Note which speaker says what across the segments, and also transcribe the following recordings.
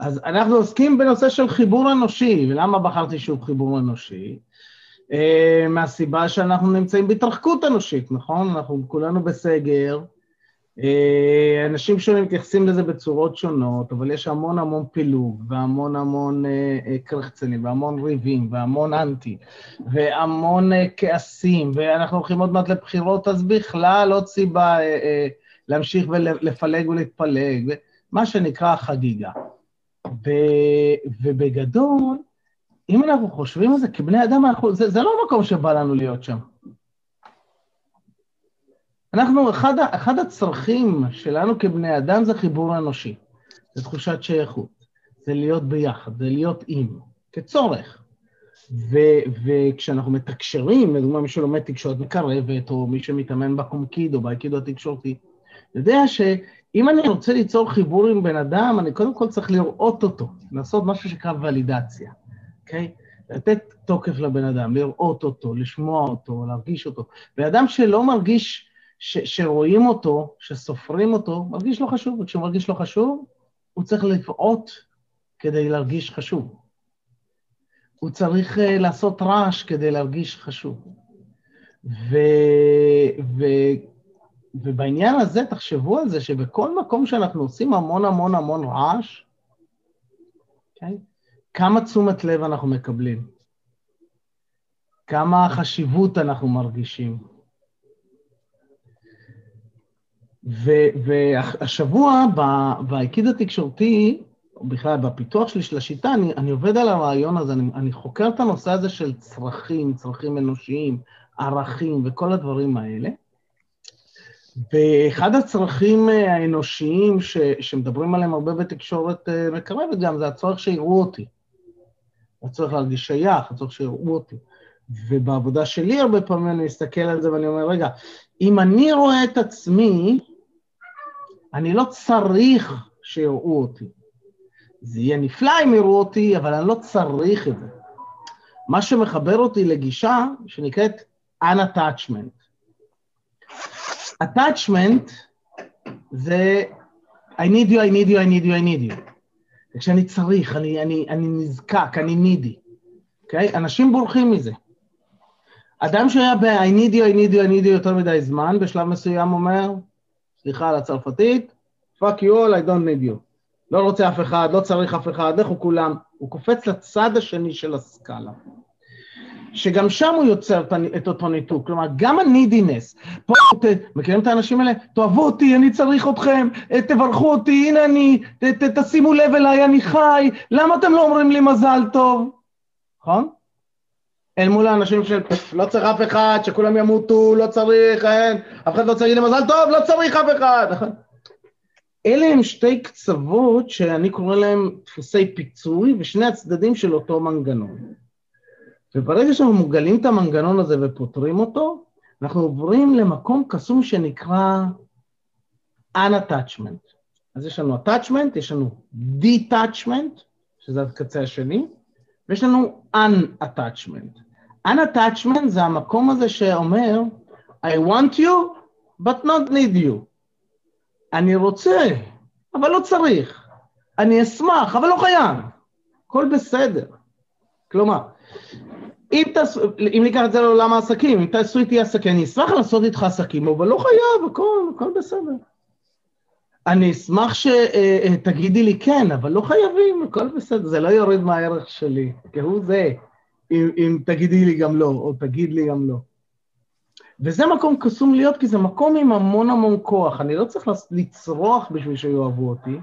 Speaker 1: אז אנחנו עוסקים בנושא של חיבור אנושי, ולמה בחרתי שוב חיבור אנושי? Uh, מהסיבה שאנחנו נמצאים בהתרחקות אנושית, נכון? אנחנו כולנו בסגר, uh, אנשים שונים מתייחסים לזה בצורות שונות, אבל יש המון המון פילוג, והמון המון uh, קרחצנים, והמון ריבים, והמון אנטי, והמון כעסים, ואנחנו הולכים עוד מעט לבחירות, אז בכלל עוד סיבה uh, uh, להמשיך ולפלג ולהתפלג, מה שנקרא חגיגה. ו, ובגדול, אם אנחנו חושבים על זה כבני אדם, אנחנו, זה, זה לא מקום שבא לנו להיות שם. אנחנו, אחד, אחד הצרכים שלנו כבני אדם זה חיבור אנושי, זה תחושת שייכות, זה להיות ביחד, זה להיות עם, כצורך. ו, וכשאנחנו מתקשרים, לדוגמה מי שלומד תקשורת מקרבת, או מי שמתאמן בקומקיד או באייקידו התקשורתי, יודע ש... אם אני רוצה ליצור חיבור עם בן אדם, אני קודם כל צריך לראות אותו, לעשות משהו שנקרא ולידציה, אוקיי? לתת תוקף לבן אדם, לראות אותו, לשמוע אותו, להרגיש אותו. בן אדם שלא מרגיש ש, שרואים אותו, שסופרים אותו, מרגיש לא חשוב, וכשהוא מרגיש לא חשוב, הוא צריך לבעוט כדי להרגיש חשוב. הוא צריך uh, לעשות רעש כדי להרגיש חשוב. ו... ובעניין הזה, תחשבו על זה שבכל מקום שאנחנו עושים המון המון המון רעש, okay, אוקיי? כמה תשומת לב אנחנו מקבלים, כמה חשיבות אנחנו מרגישים. והשבוע באיקיד התקשורתי, בכלל בפיתוח שלי של השיטה, אני, אני עובד על הרעיון הזה, אני, אני חוקר את הנושא הזה של צרכים, צרכים אנושיים, ערכים וכל הדברים האלה. ואחד הצרכים אה, האנושיים ש, שמדברים עליהם הרבה בתקשורת אה, מקרבת גם, זה הצורך שיראו אותי. הצורך להרגיש שייך, הצורך שיראו אותי. ובעבודה שלי הרבה פעמים אני מסתכל על זה ואני אומר, רגע, אם אני רואה את עצמי, אני לא צריך שיראו אותי. זה יהיה נפלא אם יראו אותי, אבל אני לא צריך את זה. מה שמחבר אותי לגישה שנקראת unattachment. Attachment זה I need you, I need you, I need you, I need you. כשאני צריך, אני, אני, אני נזקק, אני נידי. אוקיי? Okay? אנשים בורחים מזה. אדם שהיה ב-I need you, I need you, I need you יותר מדי זמן, בשלב מסוים אומר, סליחה על הצרפתית, fuck you all, I don't need you. לא רוצה אף אחד, לא צריך אף אחד, לכו כולם. הוא קופץ לצד השני של הסקאלה. שגם שם הוא יוצר את אותו ניתוק, כלומר, גם הנידינס, פה, ת, מכירים את האנשים האלה? תאהבו אותי, אני צריך אתכם, אה, תברכו אותי, הנה אני, ת, ת, תשימו לב אליי, אני חי, למה אתם לא אומרים לי מזל טוב? נכון? אל מול האנשים של לא צריך אף אחד, שכולם ימותו, לא צריך, אין, אף אחד לא צריך לי מזל טוב, לא צריך אף אחד. אלה הם שתי קצוות שאני קורא להם דפוסי פיצוי, ושני הצדדים של אותו מנגנון. וברגע שאנחנו מגלים את המנגנון הזה ופותרים אותו, אנחנו עוברים למקום קסום שנקרא unattachment. אז יש לנו attachment, יש לנו detachment, שזה הקצה השני, ויש לנו unattachment. unattachment זה המקום הזה שאומר, I want you, but not need you. אני רוצה, אבל לא צריך. אני אשמח, אבל לא חייב. הכל בסדר. כלומר, אם, תעש, אם ניקח את זה לעולם העסקים, אם תעשו איתי עסקים, אני אשמח לעשות איתך עסקים, אבל לא חייב, הכל, הכל בסדר. אני אשמח שתגידי לי כן, אבל לא חייבים, הכל בסדר, זה לא יוריד מהערך שלי, כהוא זה, אם, אם תגידי לי גם לא, או תגיד לי גם לא. וזה מקום קסום להיות, כי זה מקום עם המון המון כוח. אני לא צריך לצרוח בשביל שיאהבו אותי,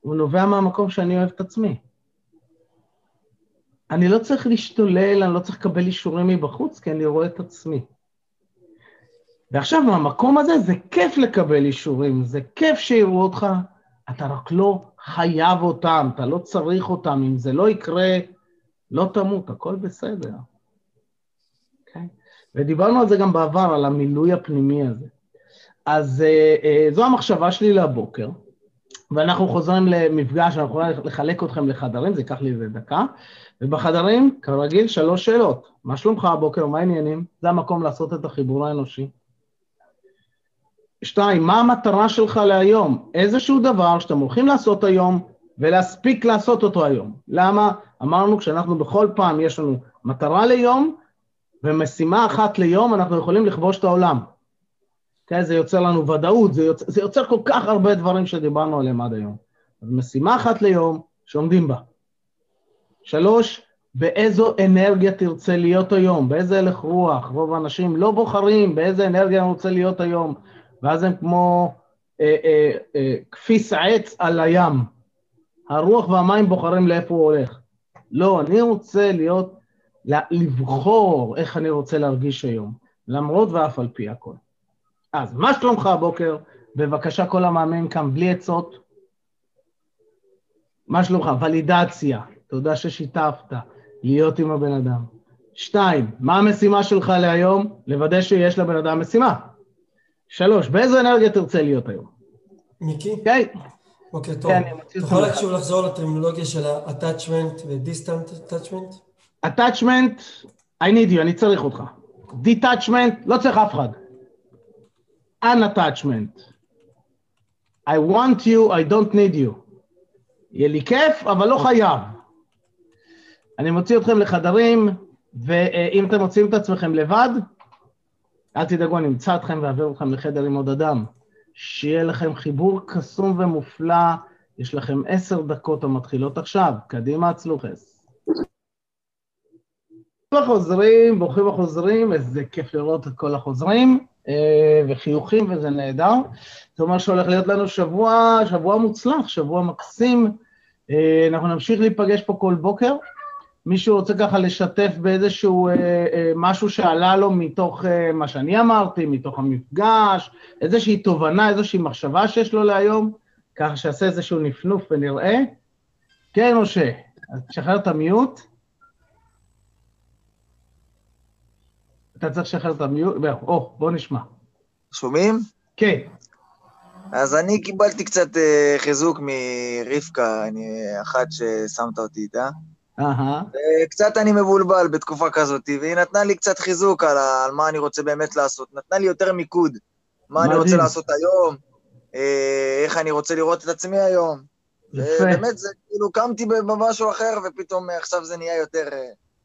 Speaker 1: הוא נובע מהמקום שאני אוהב את עצמי. אני לא צריך להשתולל, אני לא צריך לקבל אישורים מבחוץ, כי אני רואה את עצמי. ועכשיו, מהמקום הזה זה כיף לקבל אישורים, זה כיף שיראו אותך, אתה רק לא חייב אותם, אתה לא צריך אותם, אם זה לא יקרה, לא תמות, הכל בסדר. Okay? אוקיי? ודיברנו על זה גם בעבר, על המילוי הפנימי הזה. אז uh, uh, זו המחשבה שלי לבוקר, ואנחנו חוזרים למפגש, אנחנו יכולים לחלק אתכם לחדרים, זה ייקח לי איזה דקה. ובחדרים, כרגיל, שלוש שאלות. מה שלומך הבוקר, מה העניינים? זה המקום לעשות את החיבור האנושי. שתיים, מה המטרה שלך להיום? איזשהו דבר שאתם הולכים לעשות היום ולהספיק לעשות אותו היום. למה? אמרנו כשאנחנו בכל פעם יש לנו מטרה ליום ומשימה אחת ליום, אנחנו יכולים לכבוש את העולם. כן, זה יוצר לנו ודאות, זה יוצר, זה יוצר כל כך הרבה דברים שדיברנו עליהם עד היום. אז משימה אחת ליום שעומדים בה. שלוש, באיזו אנרגיה תרצה להיות היום, באיזה הלך רוח. רוב האנשים לא בוחרים באיזה אנרגיה אני רוצה להיות היום, ואז הם כמו אה, אה, אה, כפיס עץ על הים. הרוח והמים בוחרים לאיפה הוא הולך. לא, אני רוצה להיות, לבחור איך אני רוצה להרגיש היום, למרות ואף על פי הכל. אז מה שלומך הבוקר? בבקשה, כל המאמנים כאן בלי עצות. מה שלומך? ולידציה, תודה ששיתפת, להיות עם הבן אדם. שתיים, מה המשימה שלך להיום? לוודא שיש לבן אדם משימה. שלוש, באיזו אנרגיה תרצה להיות היום?
Speaker 2: מיקי?
Speaker 1: כן.
Speaker 2: אוקיי, טוב. כן, אתה יכול רק שוב לחזור לטרמינולוגיה של ה-attachment ו-distant attachment?
Speaker 1: attachment, I need you, אני צריך אותך. detachment, לא צריך אף אחד. unattachment. I want you, I don't need you. יהיה לי כיף, אבל לא חייב. אני מוציא אתכם לחדרים, ואם אתם מוציאים את עצמכם לבד, אל תדאגו, אני אמצא אתכם ואעביר אתכם לחדר עם עוד אדם. שיהיה לכם חיבור קסום ומופלא, יש לכם עשר דקות המתחילות עכשיו. קדימה, הצלוחס. ברוכים החוזרים, ברוכים החוזרים, איזה כיף לראות את כל החוזרים. אה, וחיוכים, וזה נהדר. זה אומר שהולך להיות לנו שבוע, שבוע מוצלח, שבוע מקסים. אה, אנחנו נמשיך להיפגש פה כל בוקר. מישהו רוצה ככה לשתף באיזשהו אה, משהו שעלה לו מתוך מה שאני אמרתי, מתוך המפגש, איזושהי תובנה, איזושהי מחשבה שיש לו להיום, ככה שיעשה איזשהו נפנוף ונראה. כן, משה, אז תשחרר את המיוט. אתה צריך לשחרר את המיוט, או, בוא נשמע.
Speaker 3: שומעים?
Speaker 1: כן.
Speaker 3: אז אני קיבלתי קצת uh, חיזוק מרבקה, אני אחת ששמת אותי איתה.
Speaker 1: אהה.
Speaker 3: קצת אני מבולבל בתקופה כזאת, והיא נתנה לי קצת חיזוק על, על מה אני רוצה באמת לעשות. נתנה לי יותר מיקוד. מה מדהים. אני רוצה לעשות היום, אה, איך אני רוצה לראות את עצמי היום. יפה. באמת, זה כאילו, קמתי במשהו אחר, ופתאום עכשיו זה נהיה יותר,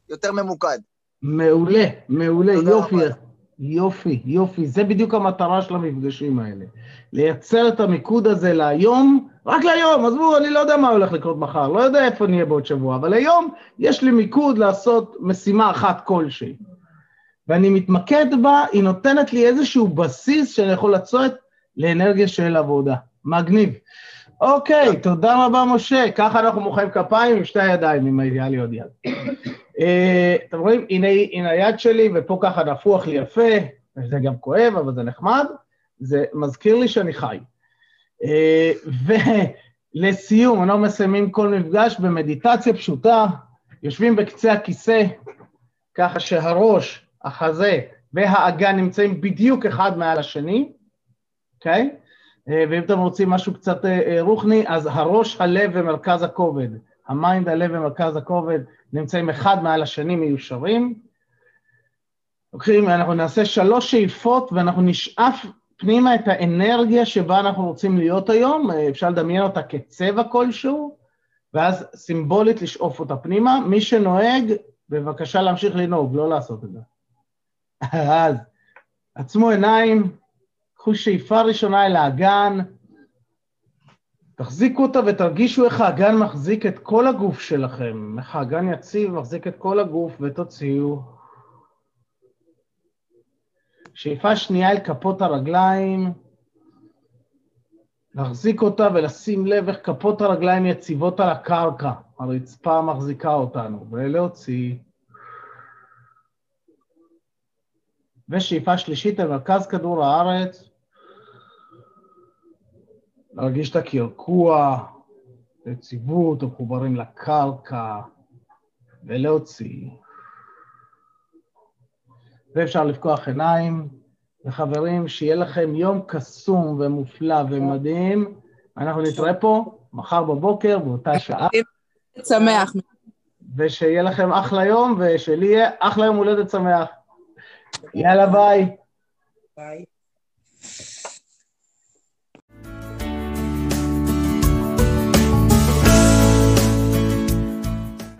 Speaker 3: יותר ממוקד.
Speaker 1: מעולה, מעולה, יופי, רבה. יופי, יופי. זה בדיוק המטרה של המפגשים האלה. לייצר את המיקוד הזה להיום, רק להיום, עזבו, אני לא יודע מה הולך לקרות מחר, לא יודע איפה נהיה בעוד שבוע, אבל היום יש לי מיקוד לעשות משימה אחת כלשהי. ואני מתמקד בה, היא נותנת לי איזשהו בסיס שאני יכול לצאת לאנרגיה של עבודה. מגניב. אוקיי, תודה רבה, משה. ככה אנחנו מוחאים כפיים עם שתי הידיים, אם היה לי עוד יד. אה, אתם רואים, הנה, הנה היד שלי, ופה ככה נפוח לי יפה, וזה גם כואב, אבל זה נחמד, זה מזכיר לי שאני חי. אה, ולסיום, אנחנו מסיימים כל מפגש במדיטציה פשוטה, יושבים בקצה הכיסא, ככה שהראש, החזה והאגן נמצאים בדיוק אחד מעל השני, אוקיי? Okay? אה, ואם אתם רוצים משהו קצת רוחני, אז הראש, הלב ומרכז הכובד. ה mind, הלב ומרכז הכובד נמצאים אחד מעל השני מיושרים. לוקחים, אנחנו נעשה שלוש שאיפות ואנחנו נשאף פנימה את האנרגיה שבה אנחנו רוצים להיות היום, אפשר לדמיין אותה כצבע כלשהו, ואז סימבולית לשאוף אותה פנימה. מי שנוהג, בבקשה להמשיך לנהוג, לא לעשות את זה. אז עצמו עיניים, קחו שאיפה ראשונה אל האגן, תחזיקו אותה ותרגישו איך האגן מחזיק את כל הגוף שלכם, איך האגן יציב מחזיק את כל הגוף ותוציאו. שאיפה שנייה אל כפות הרגליים, להחזיק אותה ולשים לב איך כפות הרגליים יציבות על הקרקע, הרצפה מחזיקה אותנו, ולהוציא. ושאיפה שלישית אל מרכז כדור הארץ, להרגיש את הקרקוע, יציבות, מחוברים לקרקע, ולהוציא. ואפשר לפקוח עיניים, וחברים, שיהיה לכם יום קסום ומופלא ומדהים. אנחנו נתראה פה מחר בבוקר באותה שעה.
Speaker 4: שמח.
Speaker 1: ושיהיה לכם אחלה יום, ושלי יהיה אחלה יום הולדת שמח. יאללה, ביי.
Speaker 4: ביי.